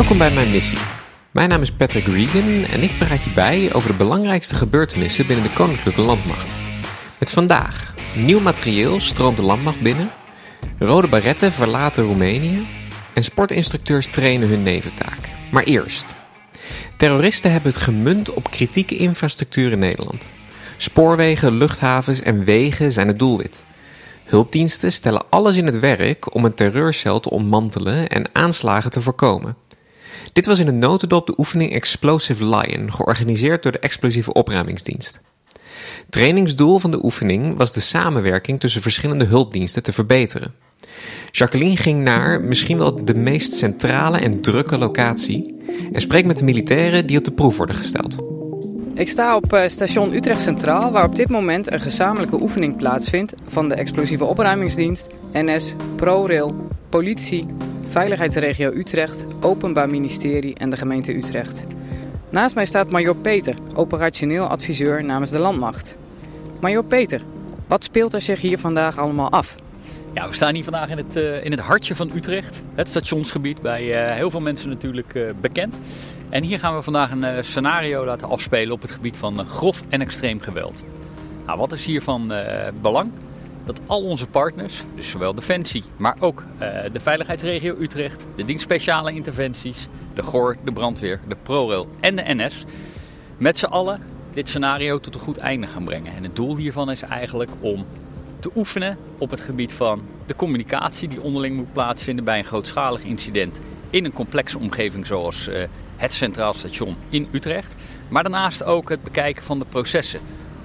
Welkom bij mijn missie. Mijn naam is Patrick Regan en ik praat je bij over de belangrijkste gebeurtenissen binnen de Koninklijke Landmacht. Met vandaag, nieuw materieel stroomt de landmacht binnen, rode baretten verlaten Roemenië en sportinstructeurs trainen hun neventaak. Maar eerst, terroristen hebben het gemunt op kritieke infrastructuur in Nederland. Spoorwegen, luchthavens en wegen zijn het doelwit. Hulpdiensten stellen alles in het werk om een terreurcel te ontmantelen en aanslagen te voorkomen. Dit was in een notendop de oefening Explosive Lion, georganiseerd door de Explosieve Opruimingsdienst. Trainingsdoel van de oefening was de samenwerking tussen verschillende hulpdiensten te verbeteren. Jacqueline ging naar misschien wel de meest centrale en drukke locatie en spreekt met de militairen die op de proef worden gesteld. Ik sta op eh, station Utrecht Centraal, waar op dit moment een gezamenlijke oefening plaatsvindt van de Explosieve Opruimingsdienst, NS, ProRail, politie, Veiligheidsregio Utrecht, Openbaar Ministerie en de gemeente Utrecht. Naast mij staat Major Peter, operationeel adviseur namens de Landmacht. Major Peter, wat speelt er zich hier vandaag allemaal af? Ja, we staan hier vandaag in het, uh, in het hartje van Utrecht. Het stationsgebied, bij uh, heel veel mensen natuurlijk uh, bekend. En hier gaan we vandaag een scenario laten afspelen op het gebied van grof en extreem geweld. Nou, wat is hiervan belang? Dat al onze partners, dus zowel Defensie, maar ook de Veiligheidsregio Utrecht, de dienst speciale interventies, de GOR, de brandweer, de ProRail en de NS, met z'n allen dit scenario tot een goed einde gaan brengen. En het doel hiervan is eigenlijk om te oefenen op het gebied van de communicatie die onderling moet plaatsvinden bij een grootschalig incident in een complexe omgeving zoals uh, het Centraal Station in Utrecht. Maar daarnaast ook het bekijken van de processen.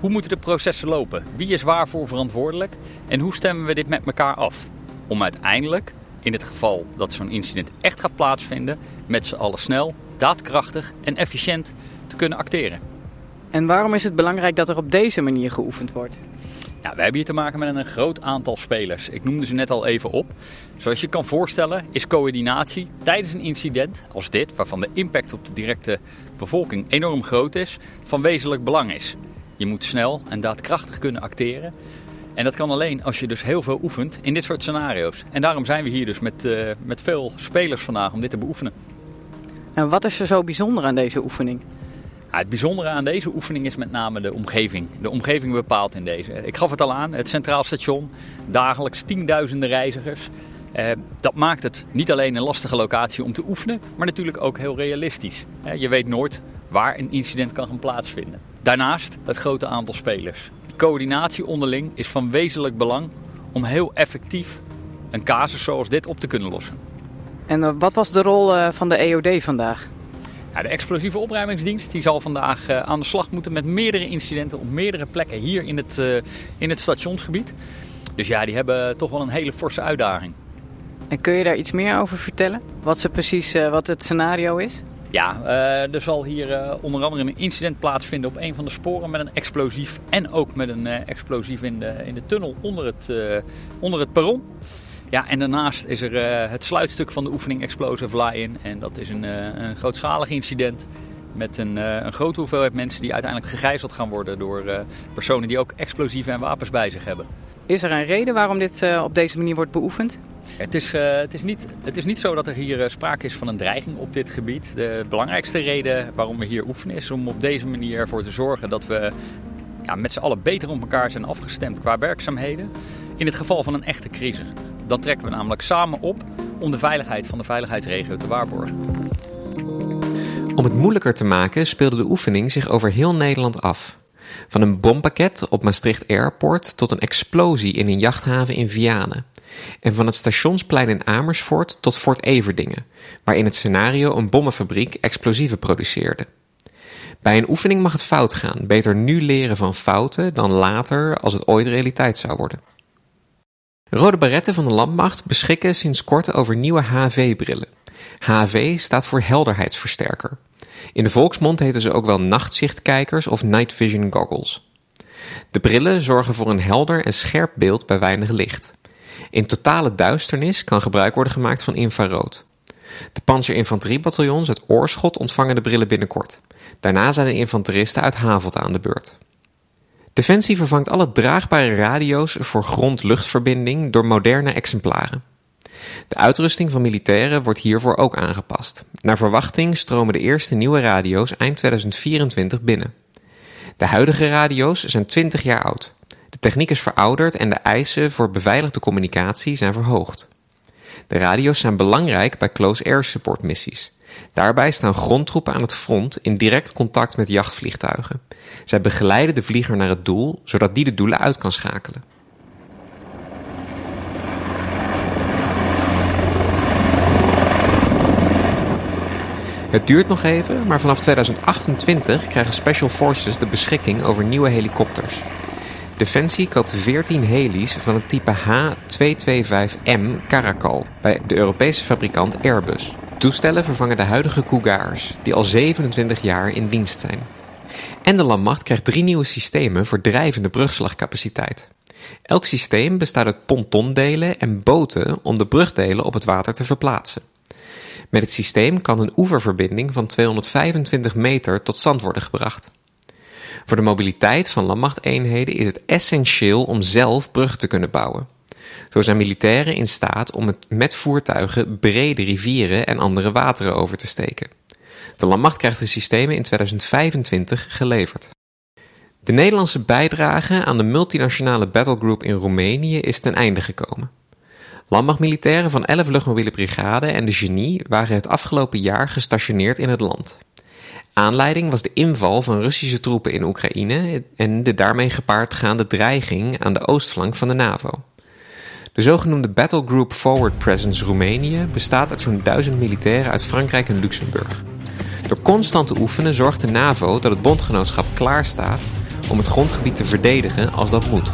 Hoe moeten de processen lopen? Wie is waarvoor verantwoordelijk? En hoe stemmen we dit met elkaar af? Om uiteindelijk, in het geval dat zo'n incident echt gaat plaatsvinden, met z'n allen snel, daadkrachtig en efficiënt te kunnen acteren. En waarom is het belangrijk dat er op deze manier geoefend wordt? Ja, we hebben hier te maken met een groot aantal spelers. Ik noemde ze net al even op. Zoals je kan voorstellen is coördinatie tijdens een incident als dit, waarvan de impact op de directe bevolking enorm groot is, van wezenlijk belang is. Je moet snel en daadkrachtig kunnen acteren. En dat kan alleen als je dus heel veel oefent in dit soort scenario's. En daarom zijn we hier dus met, uh, met veel spelers vandaag om dit te beoefenen. En wat is er zo bijzonder aan deze oefening? het bijzondere aan deze oefening is met name de omgeving. De omgeving bepaalt in deze. Ik gaf het al aan, het Centraal Station, dagelijks tienduizenden reizigers. Eh, dat maakt het niet alleen een lastige locatie om te oefenen, maar natuurlijk ook heel realistisch. Eh, je weet nooit waar een incident kan gaan plaatsvinden. Daarnaast het grote aantal spelers. Coördinatie onderling is van wezenlijk belang om heel effectief een casus zoals dit op te kunnen lossen. En uh, wat was de rol uh, van de EOD vandaag? Ja, de explosieve opruimingsdienst die zal vandaag uh, aan de slag moeten met meerdere incidenten op meerdere plekken hier in het, uh, in het stationsgebied. Dus ja, die hebben toch wel een hele forse uitdaging. En kun je daar iets meer over vertellen? Wat, ze precies, uh, wat het scenario is? Ja, er zal hier onder andere een incident plaatsvinden op een van de sporen met een explosief. En ook met een explosief in de, in de tunnel onder het, onder het perron. Ja, en daarnaast is er het sluitstuk van de oefening Explosive Lion. En dat is een, een grootschalig incident met een, een grote hoeveelheid mensen die uiteindelijk gegijzeld gaan worden door personen die ook explosieven en wapens bij zich hebben. Is er een reden waarom dit op deze manier wordt beoefend? Het is, het, is niet, het is niet zo dat er hier sprake is van een dreiging op dit gebied. De belangrijkste reden waarom we hier oefenen is om op deze manier ervoor te zorgen dat we ja, met z'n allen beter op elkaar zijn afgestemd qua werkzaamheden. In het geval van een echte crisis. Dan trekken we namelijk samen op om de veiligheid van de veiligheidsregio te waarborgen. Om het moeilijker te maken speelde de oefening zich over heel Nederland af. Van een bompakket op Maastricht Airport tot een explosie in een jachthaven in Vianen. En van het stationsplein in Amersfoort tot Fort Everdingen, waar in het scenario een bommenfabriek explosieven produceerde. Bij een oefening mag het fout gaan. Beter nu leren van fouten dan later als het ooit realiteit zou worden. Rode Baretten van de Landmacht beschikken sinds kort over nieuwe HV-brillen. HV staat voor helderheidsversterker. In de volksmond heten ze ook wel nachtzichtkijkers of night vision goggles. De brillen zorgen voor een helder en scherp beeld bij weinig licht. In totale duisternis kan gebruik worden gemaakt van infrarood. De panzerinfanteriebataljons uit Oorschot ontvangen de brillen binnenkort. Daarna zijn de infanteristen uit Havelt aan de beurt. Defensie vervangt alle draagbare radio's voor grond-luchtverbinding door moderne exemplaren. De uitrusting van militairen wordt hiervoor ook aangepast. Naar verwachting stromen de eerste nieuwe radio's eind 2024 binnen. De huidige radio's zijn 20 jaar oud. De techniek is verouderd en de eisen voor beveiligde communicatie zijn verhoogd. De radio's zijn belangrijk bij close air support missies. Daarbij staan grondtroepen aan het front in direct contact met jachtvliegtuigen. Zij begeleiden de vlieger naar het doel, zodat die de doelen uit kan schakelen. Het duurt nog even, maar vanaf 2028 krijgen Special Forces de beschikking over nieuwe helikopters. Defensie koopt 14 helis van het type H225M Caracal bij de Europese fabrikant Airbus. Toestellen vervangen de huidige Cougars, die al 27 jaar in dienst zijn. En de landmacht krijgt drie nieuwe systemen voor drijvende brugslagcapaciteit. Elk systeem bestaat uit pontondelen en boten om de brugdelen op het water te verplaatsen. Met het systeem kan een oeververbinding van 225 meter tot stand worden gebracht. Voor de mobiliteit van landmachteenheden is het essentieel om zelf bruggen te kunnen bouwen. Zo zijn militairen in staat om met voertuigen brede rivieren en andere wateren over te steken. De landmacht krijgt de systemen in 2025 geleverd. De Nederlandse bijdrage aan de multinationale battlegroup in Roemenië is ten einde gekomen. Landmachtmilitairen van 11 luchtmobiele brigade en de Genie waren het afgelopen jaar gestationeerd in het land. Aanleiding was de inval van Russische troepen in Oekraïne en de daarmee gepaard gaande dreiging aan de oostflank van de NAVO. De zogenoemde Battle Group Forward Presence Roemenië bestaat uit zo'n duizend militairen uit Frankrijk en Luxemburg. Door constant te oefenen zorgt de NAVO dat het bondgenootschap klaar staat om het grondgebied te verdedigen als dat moet.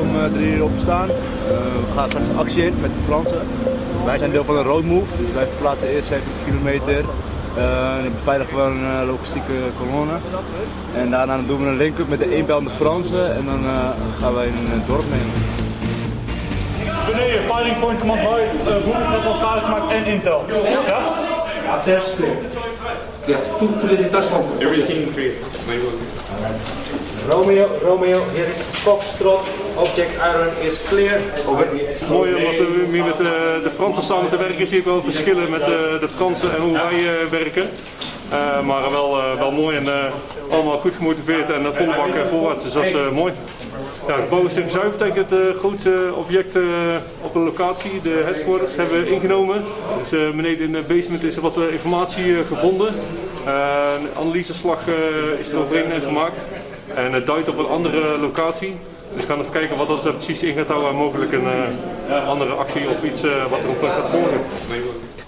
Om uh, drie uur opgestaan. Uh, we gaan straks actie in met de Fransen. Wij zijn deel van een road move, dus wij verplaatsen eerst 70 kilometer. Uh, dan beveiligen we een logistieke kolonne. En daarna doen we een link-up met de eenbelende Fransen en dan gaan wij in een dorp nemen. Beneden, firing point command by, uh, boeken al schade gemaakt en intel. Ja? Ja, zes clear. Ja, two felicitaties van Everything clear. Romeo, Romeo, hier is Foxtrot. Object Iron is clear. Mooi om wat, uh, met uh, de Fransen samen te werken. Zie ik wel verschillen met uh, de Fransen en hoe wij werken. maar wel, wel mooi en allemaal goed gemotiveerd en volle bak voorwaarts. Dus dat is mooi. Ja, het gebouw is zuiver betekent het grootste object op de locatie. De headquarters hebben we ingenomen. Dus beneden in de basement is er wat informatie gevonden. een analyseslag is er overheen gemaakt. En het duidt op een andere locatie. Dus we gaan even kijken wat dat precies in gaat houden en mogelijk een uh, andere actie of iets uh, wat erop gaat volgen.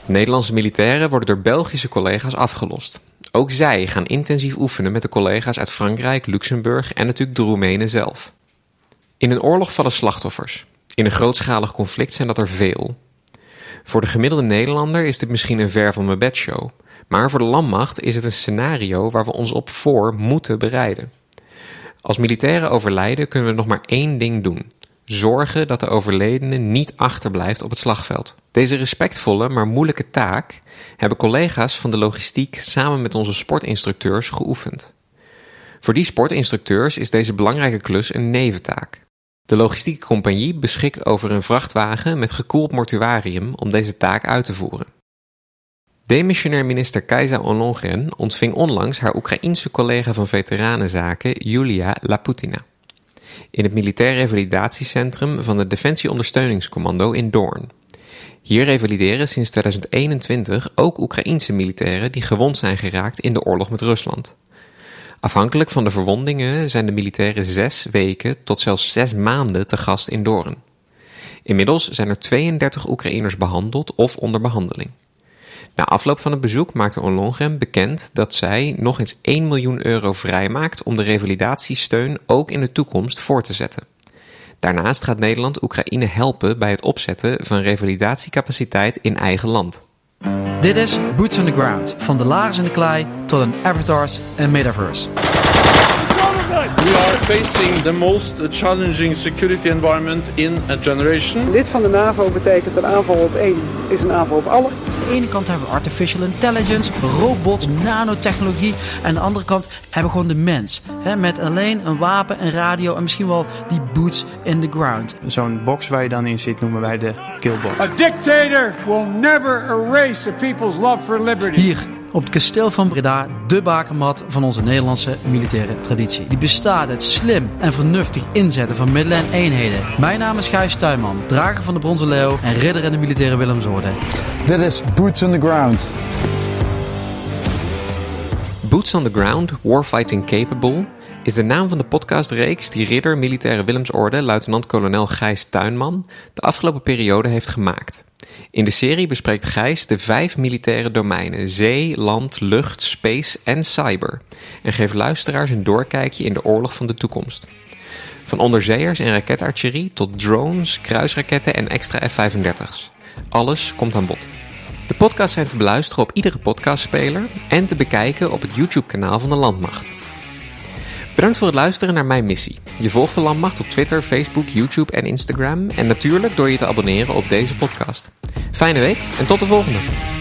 Nederlandse militairen worden door Belgische collega's afgelost. Ook zij gaan intensief oefenen met de collega's uit Frankrijk, Luxemburg en natuurlijk de Roemenen zelf. In een oorlog vallen slachtoffers. In een grootschalig conflict zijn dat er veel. Voor de gemiddelde Nederlander is dit misschien een ver van mijn bedshow. Maar voor de landmacht is het een scenario waar we ons op voor moeten bereiden. Als militairen overlijden kunnen we nog maar één ding doen. Zorgen dat de overledene niet achterblijft op het slagveld. Deze respectvolle, maar moeilijke taak hebben collega's van de logistiek samen met onze sportinstructeurs geoefend. Voor die sportinstructeurs is deze belangrijke klus een neventaak. De logistieke compagnie beschikt over een vrachtwagen met gekoeld mortuarium om deze taak uit te voeren. Demissionair minister Kajsa Ollongren ontving onlangs haar Oekraïense collega van veteranenzaken Julia Laputina. In het militair revalidatiecentrum van het Defensie Ondersteuningscommando in Doorn. Hier revalideren sinds 2021 ook Oekraïense militairen die gewond zijn geraakt in de oorlog met Rusland. Afhankelijk van de verwondingen zijn de militairen zes weken tot zelfs zes maanden te gast in Doorn. Inmiddels zijn er 32 Oekraïners behandeld of onder behandeling. Na afloop van het bezoek maakte Ollongren bekend dat zij nog eens 1 miljoen euro vrijmaakt om de revalidatiesteun ook in de toekomst voor te zetten. Daarnaast gaat Nederland Oekraïne helpen bij het opzetten van revalidatiecapaciteit in eigen land. Dit is Boots on the Ground, van de lagers in de klei tot een avatars en metaverse. We are facing the most challenging security environment in a generation. Lid van de NAVO betekent een aanval op één is een aanval op alle. Aan de ene kant hebben we artificial intelligence, robots, nanotechnologie. En aan de andere kant hebben we gewoon de mens. Hè, met alleen een wapen, een radio en misschien wel die boots in the ground. Zo'n box waar je dan in zit noemen wij de killbox. A dictator will never erase a people's love for liberty. Hier op het kasteel van Breda, de bakermat van onze Nederlandse militaire traditie. Die bestaat uit slim en vernuftig inzetten van middelen en eenheden. Mijn naam is Gijs Tuinman, drager van de Bronzen Leeuw en ridder in de militaire Willemsorde. Dit is Boots on the Ground. Boots on the Ground, Warfighting Capable is de naam van de podcastreeks die ridder militaire Willemsorde luitenant-kolonel Gijs Tuinman de afgelopen periode heeft gemaakt. In de serie bespreekt Gijs de vijf militaire domeinen zee, land, lucht, space en cyber en geeft luisteraars een doorkijkje in de oorlog van de toekomst. Van onderzeeërs en raketartillerie tot drones, kruisraketten en extra F-35's. Alles komt aan bod. De podcasts zijn te beluisteren op iedere podcastspeler en te bekijken op het YouTube-kanaal van de Landmacht. Bedankt voor het luisteren naar mijn missie. Je volgt de Landmacht op Twitter, Facebook, YouTube en Instagram en natuurlijk door je te abonneren op deze podcast. Fijne week en tot de volgende!